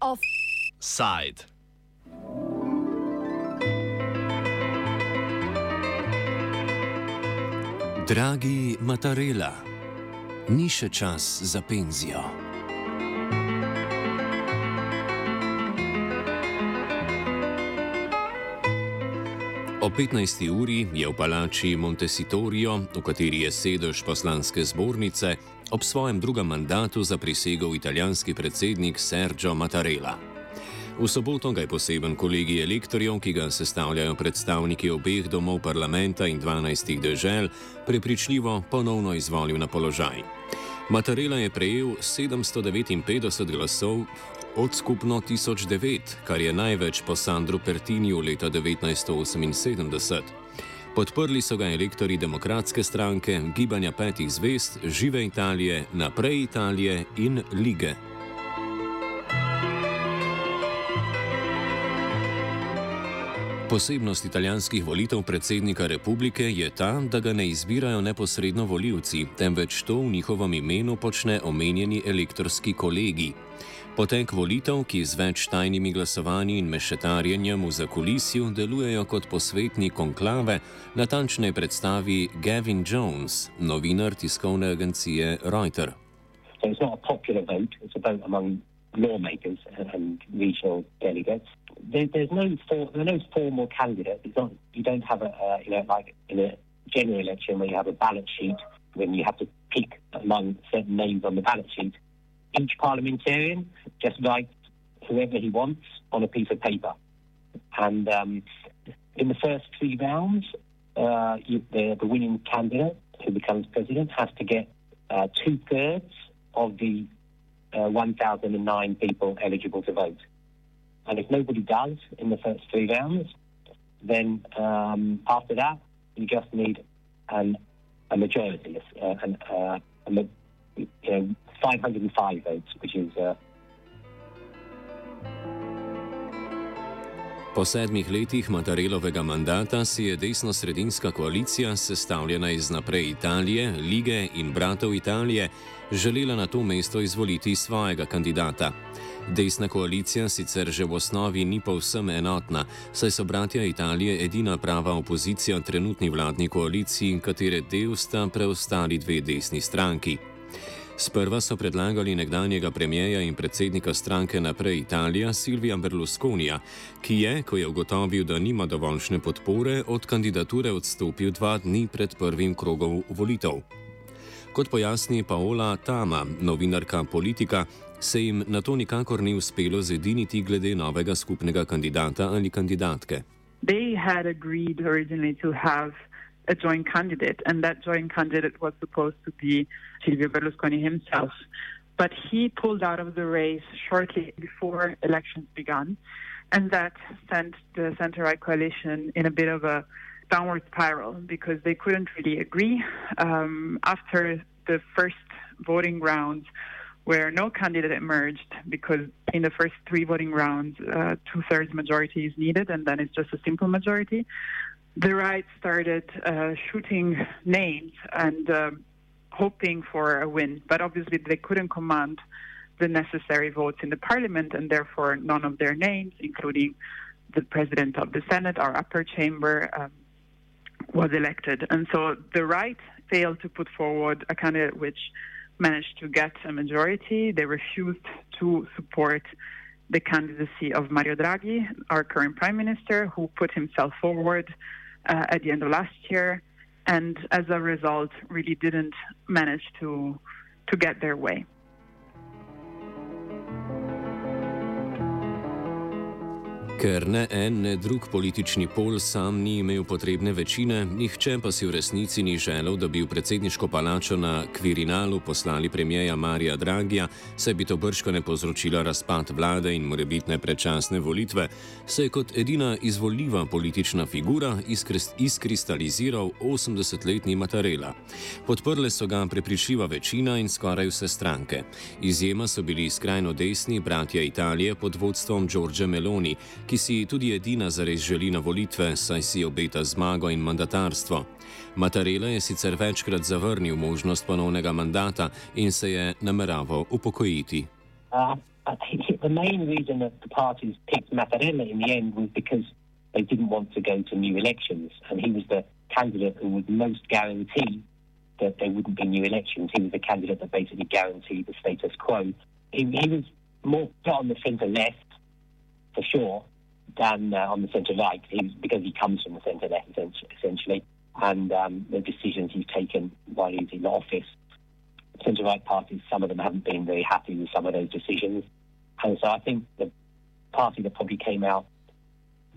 Offside. Dragi Matarela, ni še čas za penzijo. O 15. uri je v palači Montesitorio, v kateri je sedež poslanske zbornice, ob svojem drugem mandatu zaprisegel italijanski predsednik Sergio Mattarella. V soboto ga je poseben kolegij elektorjev, ki ga sestavljajo predstavniki obeh domov parlamenta in 12 dežel, prepričljivo ponovno izvolil na položaj. Mattarella je prejel 759 glasov od skupno 1009, kar je največ po Sandru Pertiniju leta 1978. Podprli so ga elektori demokratske stranke, gibanja petih zvest, Žive Italije, Naprej Italije in Lige. Posebnost italijanskih volitev predsednika republike je ta, da ga ne izbirajo neposredno voljivci, temveč to v njihovem imenu počne omenjeni elektorski kolegi. Potek volitev, ki z več tajnimi glasovanji in mešetarjenjem v zakulisju delujejo kot posvetni konklave, natančneje predstavi Gavin Jones, novinar tiskovne agencije Reuters. So it's not a popular vote. It's a vote among lawmakers and regional delegates. There, there's no for, no formal candidate. Not, you don't have a uh, you know like in a general election where you have a ballot sheet when you have to pick among certain names on the ballot sheet. Each parliamentarian just writes whoever he wants on a piece of paper, and um, in the first three rounds, uh, you, the, the winning candidate who becomes president has to get uh, two thirds of the uh, 1,009 people eligible to vote. And if nobody does in the first three rounds, then um, after that, you just need an, a majority, uh, an, uh, a, you know, 505 votes, which is. Uh, Po sedmih letih Matarelovega mandata si je desno-sredinska koalicija, sestavljena iz naprej Italije, Lige in Bratov Italije, želela na to mesto izvoliti svojega kandidata. Desna koalicija sicer že v osnovi ni povsem enotna, saj so bratja Italije edina prava opozicija trenutni vladni koaliciji, katere del sta preostali dve desni stranki. Sprva so predlagali nekdanjega premijeja in predsednika stranke Naprej Italija Silvija Berlusconija, ki je, ko je ugotovil, da nima dovoljšne podpore, od kandidature odstopil dva dni pred prvim krogom volitev. Kot pojasni Paola Tama, novinarka politika, se jim na to nikakor ni uspelo zediniti glede novega skupnega kandidata ali kandidatke. They had agreed originally to have a joint candidate, and that joint candidate was supposed to be Silvio Berlusconi himself. But he pulled out of the race shortly before elections began, and that sent the center right coalition in a bit of a downward spiral because they couldn't really agree. Um, after the first voting rounds, where no candidate emerged because in the first three voting rounds, uh, two thirds majority is needed, and then it's just a simple majority. The right started uh, shooting names and uh, hoping for a win, but obviously they couldn't command the necessary votes in the parliament, and therefore none of their names, including the president of the Senate, our upper chamber, um, was elected. And so the right failed to put forward a candidate which managed to get a majority. They refused to support the candidacy of Mario Draghi, our current prime minister, who put himself forward uh, at the end of last year, and as a result, really didn't manage to to get their way. Ker ne en, ne drug politični pol sam ni imel potrebne večine, nihče pa si v resnici ni želel, da bi v predsedniško palačo na Kvirinalu poslali premijeja Marija Dragija, saj bi to brško ne povzročilo razpad vlade in morebitne predčasne volitve, se je kot edina izvoljiva politična figura izkristaliziral 80-letni Matarela. Podprle so ga prepričljiva večina in skoraj vse stranke. Izjema so bili skrajno desni bratja Italije pod vodstvom Giorgia Meloni, ki si tudi edina zares želi na volitve, saj si obeta zmago in mandatarstvo. Matarela je sicer večkrat zavrnil možnost ponovnega mandata in se je nameraval upokojiti. Uh, the main reason that the parties picked Mattarella in the end was because they didn't want to go to new elections, and he was the candidate who would most guarantee that there wouldn't be new elections. He was the candidate that basically guaranteed the status quo. He, he was more on the centre left, for sure, than uh, on the centre right, because he comes from the centre left, essentially, and um, the decisions he's taken while he's in office. Centre right parties, some of them haven't been very happy with some of those decisions. And so I think the party that probably came out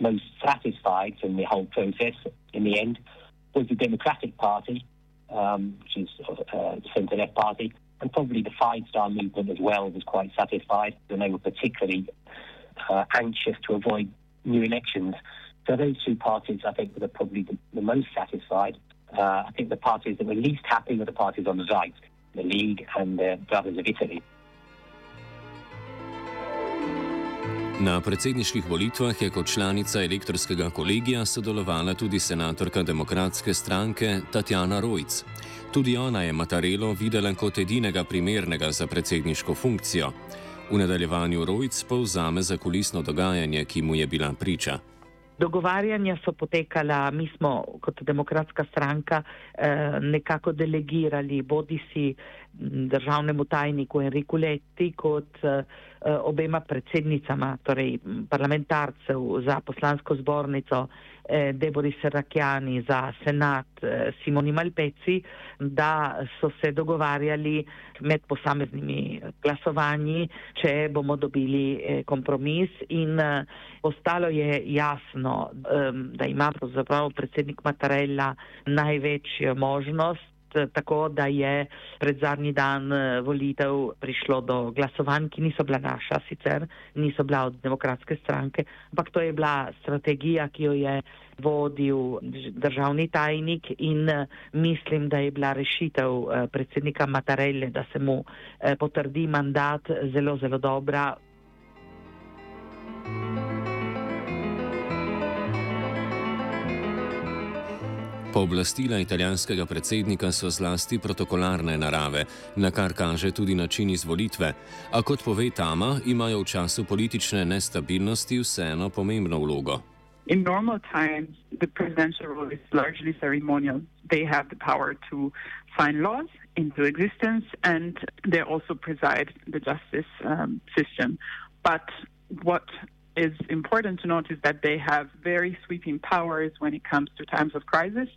most satisfied from the whole process in the end was the Democratic Party, um, which is uh, the centre left party, and probably the Five Star Movement as well was quite satisfied, and they were particularly uh, anxious to avoid new elections. So those two parties, I think, were probably the, the most satisfied. Uh, I think the parties that were least happy were the parties on the right, the League and the Brothers of Italy. Na predsedniških volitvah je kot članica elektorskega kolegija sodelovala tudi senatorka demokratske stranke Tatjana Rojc. Tudi ona je Matarelo videla kot edinega primernega za predsedniško funkcijo. V nadaljevanju Rojc povzame za kulisno dogajanje, ki mu je bila priča. Dogovarjanja so potekala, mi smo kot demokratska stranka eh, nekako delegirali bodi si državnemu tajniku Enriku Leti kot eh, obema predsednicama, torej parlamentarcev za poslansko zbornico eh, Debori Serrakjani za senat eh, Simoni Malpeci, da so se dogovarjali med posameznimi glasovanji, če bomo dobili eh, kompromis. In eh, ostalo je jasno, eh, da ima pravzaprav predsednik Matarella največjo možnost tako da je pred zadnji dan eh, volitev prišlo do glasovanj, ki niso bila naša sicer, niso bila od demokratske stranke, ampak to je bila strategija, ki jo je vodil državni tajnik in eh, mislim, da je bila rešitev eh, predsednika Matarelle, da se mu potrdi mandat zelo, zelo dobra. Pooblastila italijanskega predsednika so zlasti protokolarne narave, na kar kaže tudi način izvolitve, a kot pove Tama, imajo v času politične nestabilnosti vseeno pomembno vlogo. In normal times, the presidential role is largely ceremonial. They have the power to sign laws into existence and they also preside the justice um, system. But what is important to note is that they have very sweeping powers when it comes to times of crisis.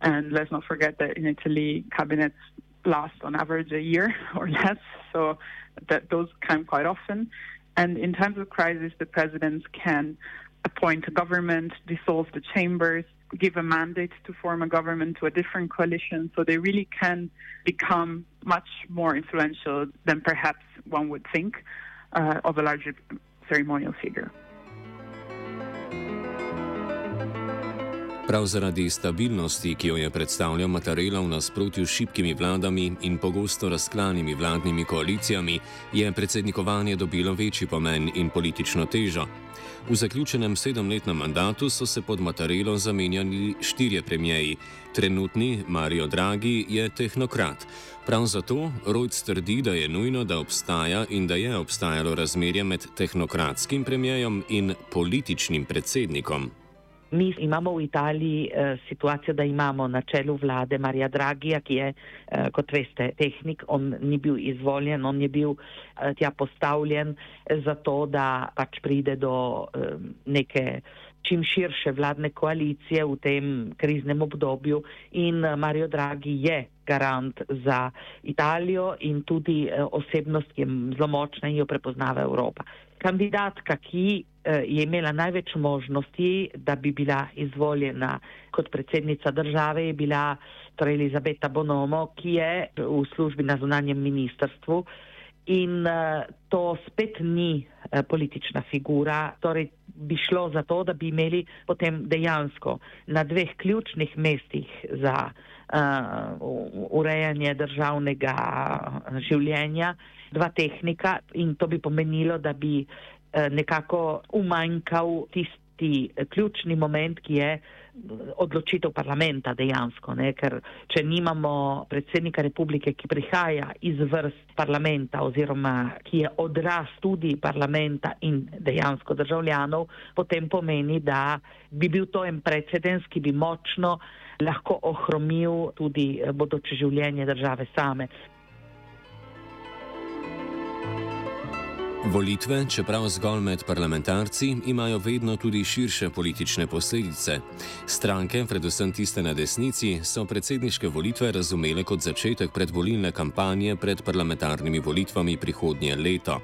And let's not forget that in Italy, cabinets last on average a year or less, so that those come quite often. And in times of crisis, the presidents can appoint a government, dissolve the chambers, give a mandate to form a government to a different coalition. So they really can become much more influential than perhaps one would think uh, of a larger ceremonial figure. Prav zaradi stabilnosti, ki jo je predstavljal Matarela v nasprotju s šibkimi vladami in pogosto razklanimi vladnimi koalicijami, je predsednikovanje dobilo večji pomen in politično težo. V zaključenem sedemletnem mandatu so se pod Matarelo zamenjali štirje premijeji. Trenutni Mario Draghi je tehnokrat. Prav zato Rojc trdi, da je nujno, da obstaja in da je obstajalo razmerje med tehnokratskim premijejem in političnim predsednikom. Mi imamo v Italiji eh, situacijo, da imamo na čelu vlade Marija Dragija, ki je, eh, kot veste, tehnik. On ni bil izvoljen, on je bil eh, tja postavljen zato, da pač pride do eh, neke čim širše vladne koalicije v tem kriznem obdobju. In eh, Mario Draghi je garant za Italijo in tudi eh, osebnost, ki je zelo močna in jo prepoznava Evropa. Kandidatka, ki Eh, je imela največ možnosti, da bi bila izvoljena kot predsednica države, je bila torej Elizabeta Bonomo, ki je v službi na zunanjem ministrstvu. In uh, to spet ni uh, politična figura, torej bi šlo za to, da bi imeli potem dejansko na dveh ključnih mestih za uh, urejanje državnega življenja dva tehnika in to bi pomenilo, da bi nekako umanjkal tisti ključni moment, ki je odločitev parlamenta dejansko, ne? ker če nimamo predsednika republike, ki prihaja iz vrst parlamenta oziroma ki je odraz tudi parlamenta in dejansko državljanov, potem pomeni, da bi bil to en precedens, ki bi močno lahko ohromil tudi bodoče življenje države same. Volitve, čeprav zgolj med parlamentarci, imajo vedno tudi širše politične posledice. Stranke, predvsem tiste na desnici, so predsedniške volitve razumele kot začetek predvolilne kampanje pred parlamentarnimi volitvami prihodnje leto.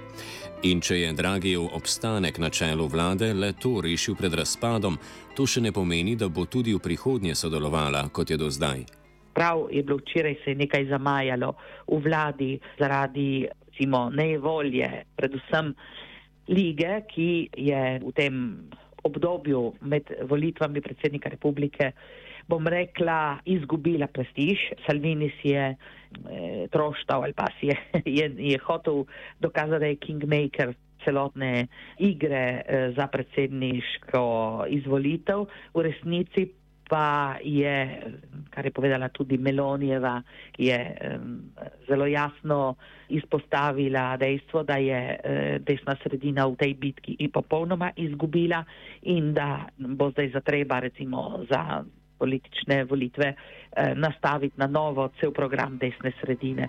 In če je Dragijev obstanek na čelu vlade le to rešil pred razpadom, to še ne pomeni, da bo tudi v prihodnje sodelovala, kot je do zdaj. Prav je bilo včeraj se nekaj zamajalo v vladi zaradi recimo, nevolje, predvsem lige, ki je v tem obdobju med volitvami predsednika republike, bom rekla, izgubila prestiž. Salvini si je eh, troštal ali pa si je, je, je hotel dokazati, da je kingmaker celotne igre eh, za predsedniško izvolitev. V resnici pa je, kar je povedala tudi Melonijeva, je um, zelo jasno izpostavila dejstvo, da je uh, desna sredina v tej bitki in popolnoma izgubila in da bo zdaj zatreba recimo za politične volitve uh, nastaviti na novo cel program desne sredine.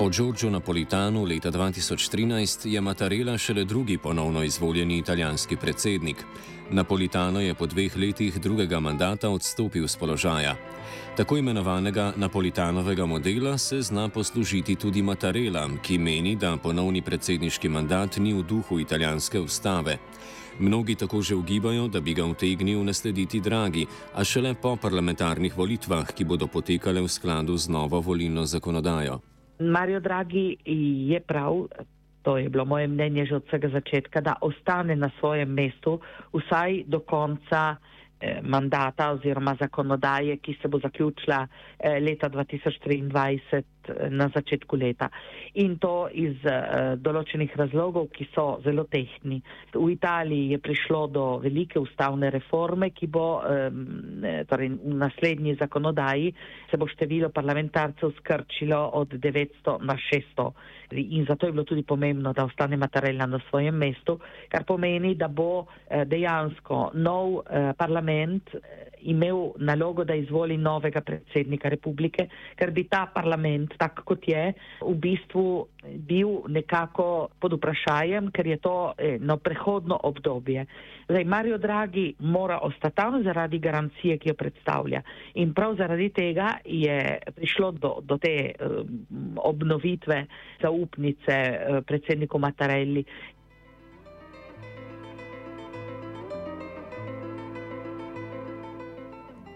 Po Giorgio Napolitanu leta 2013 je Mattarella šele drugi ponovno izvoljeni italijanski predsednik. Napolitano je po dveh letih drugega mandata odstopil z položaja. Tako imenovanega Napolitanovega modela se zna poslužiti tudi Mattarella, ki meni, da ponovni predsedniški mandat ni v duhu italijanske ustave. Mnogi tako že ugibajo, da bi ga utegnil naslediti Dragi, a šele po parlamentarnih volitvah, ki bodo potekale v skladu z novo volilno zakonodajo. Mario Draghi je prav, to je bilo moje mnenje že od vsega začetka, da ostane na svojem mestu vsaj do konca eh, mandata oziroma zakonodaje, ki se bo zaključila eh, leta 2023 na začetku leta. In to iz uh, določenih razlogov, ki so zelo tehni. V Italiji je prišlo do velike ustavne reforme, ki bo um, torej v naslednji zakonodaji se bo število parlamentarcev skrčilo od 900 na 600. In zato je bilo tudi pomembno, da ostane Mattarella na svojem mestu, kar pomeni, da bo uh, dejansko nov uh, parlament imel nalogo, da izvoli novega predsednika republike, ker bi ta parlament, tak kot je, v bistvu bil nekako pod vprašajem, ker je to eno prehodno obdobje. Zdaj, Mario Draghi mora ostati tam zaradi garancije, ki jo predstavlja. In prav zaradi tega je prišlo do, do te um, obnovitve zaupnice uh, predsedniku Mattarelli.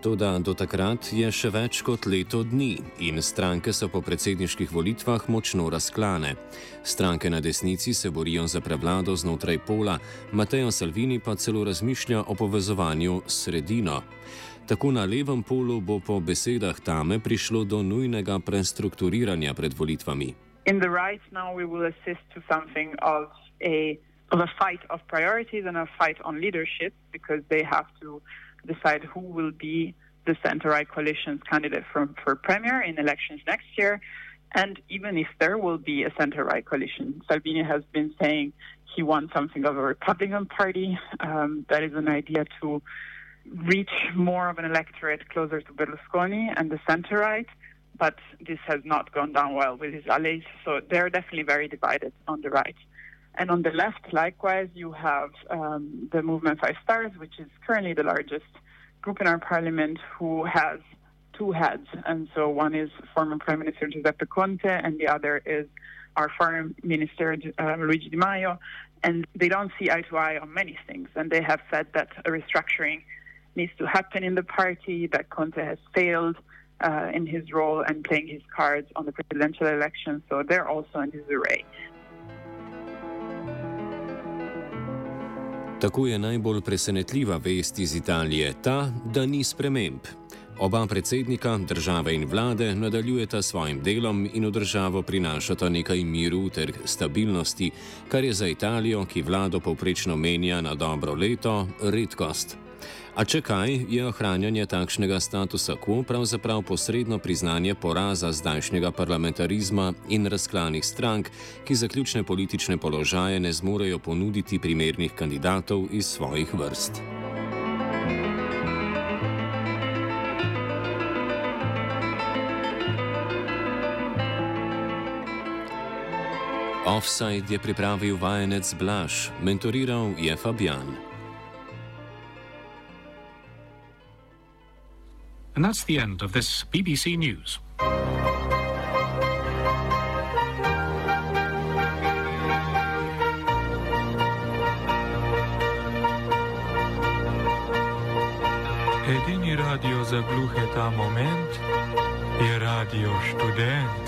Toda do takrat je še več kot leto dni in stranke so po predsedniških volitvah močno razklane. Stranke na desnici se borijo za prevlado znotraj pola, Mateo Salvini pa celo razmišlja o povezovanju s sredino. Tako na levem polu bo po besedah Tame prišlo do nujnega prestrukturiranja pred volitvami. Of a fight of priorities and a fight on leadership because they have to decide who will be the center right coalition's candidate for, for premier in elections next year. And even if there will be a center right coalition, Salvini has been saying he wants something of a Republican Party. Um, that is an idea to reach more of an electorate closer to Berlusconi and the center right. But this has not gone down well with his allies. So they're definitely very divided on the right. And on the left, likewise, you have um, the Movement Five Stars, which is currently the largest group in our parliament who has two heads. And so one is former Prime Minister Giuseppe Conte, and the other is our Foreign Minister uh, Luigi Di Maio. And they don't see eye to eye on many things. And they have said that a restructuring needs to happen in the party, that Conte has failed. Uh, in his role and playing his cards on the presidential election, so they're also in disarray. Tako je najbolj presenetljiva vest iz Italije ta, da ni sprememb. Oba predsednika države in vlade nadaljujeta svojim delom in v državo prinašata nekaj miru ter stabilnosti, kar je za Italijo, ki vlado povprečno menja na dobro leto, redkost. A če kaj, je ohranjanje takšnega statusa quo pravzaprav posredno priznanje poraza zdajšnjega parlamentarizma in razklanih strank, ki za ključne politične položaje ne zmorejo ponuditi primernih kandidatov iz svojih vrst. Offside je pripravil vajenec Blaž, mentoriral je Fabian. And that's the end of this BBC News. Radio za gluhe ta moment je radio študent.